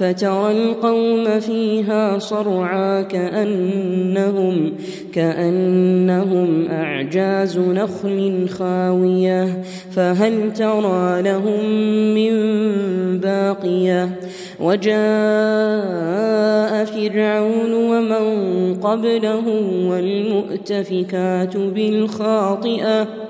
فترى القوم فيها صرعا كأنهم كأنهم أعجاز نخل خاوية. فهل ترى لهم من باقية؟ وجاء فرعون ومن قبله والمؤتفكات بالخاطئة.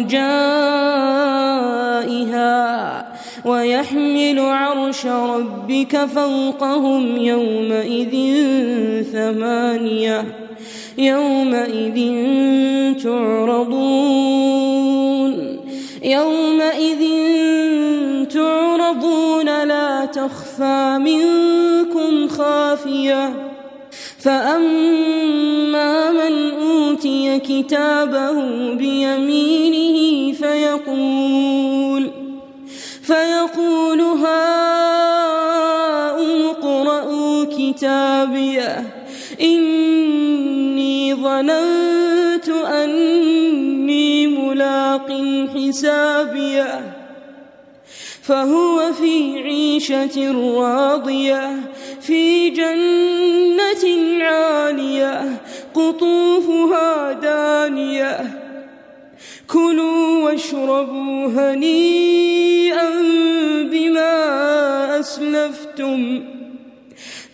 أرجائها ويحمل عرش ربك فوقهم يومئذ ثمانية يومئذ تعرضون يومئذ تعرضون لا تخفى منكم خافية فأما من أوتي كتابه بيمينه فيقول فيقول هاؤم اقرءوا كتابيه إني ظننت أني ملاق حسابيه فهو في عيشة راضية في جنة عالية قطوفها دانية كلوا واشربوا هنيئا بما أسلفتم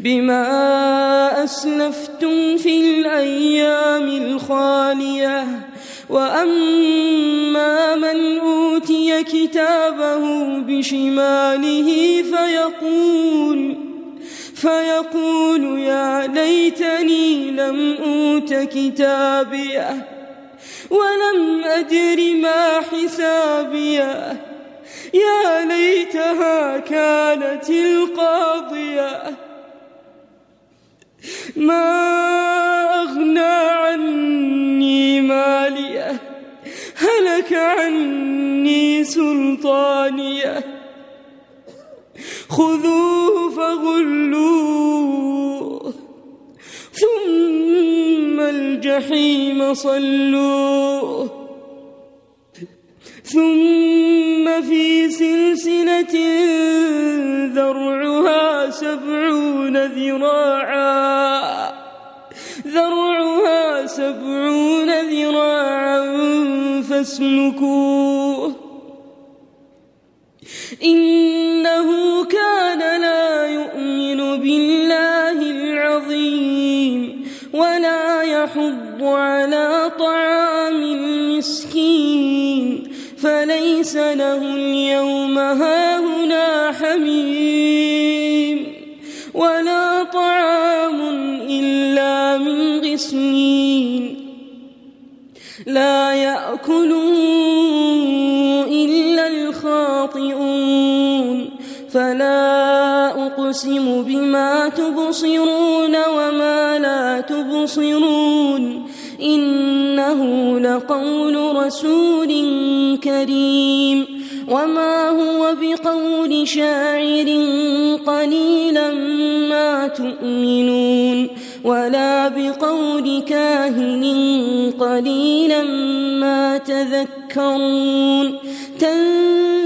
بما أسلفتم في الأيام الخالية. وأما من أوتي كتابه بشماله فيقول فيقول يا ليتني لم أوت كتابيه. ولم أدر ما حسابيه يا ليتها كانت القاضية. ما أغنى عني ماليه هلك عني سلطانيه خذوه الجحيم صلوه ثم في سلسلة ذرعها سبعون ذراعا. ذرعها سبعون ذراعا فاسلكوه. إنه كان لا يؤمن بالله العظيم ولا يحض على طعام المسكين فليس له اليوم هاهنا حميم ولا طعام إلا من غسلين. لا يأكله إلا الخاطئون. فلا أقسم بما تبصرون وما لا تبصرون. إنه لقول رسول كريم. وما هو بقول شاعر قليلا ما تؤمنون ولا بقول كاهن قليلا ما تذكرون. تنزيل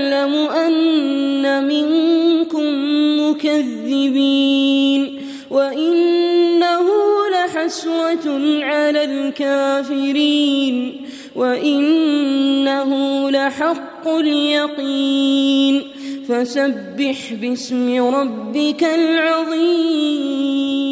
مكذبين وإنه لحسرة على الكافرين. وإنه لحق اليقين. فسبح باسم ربك العظيم.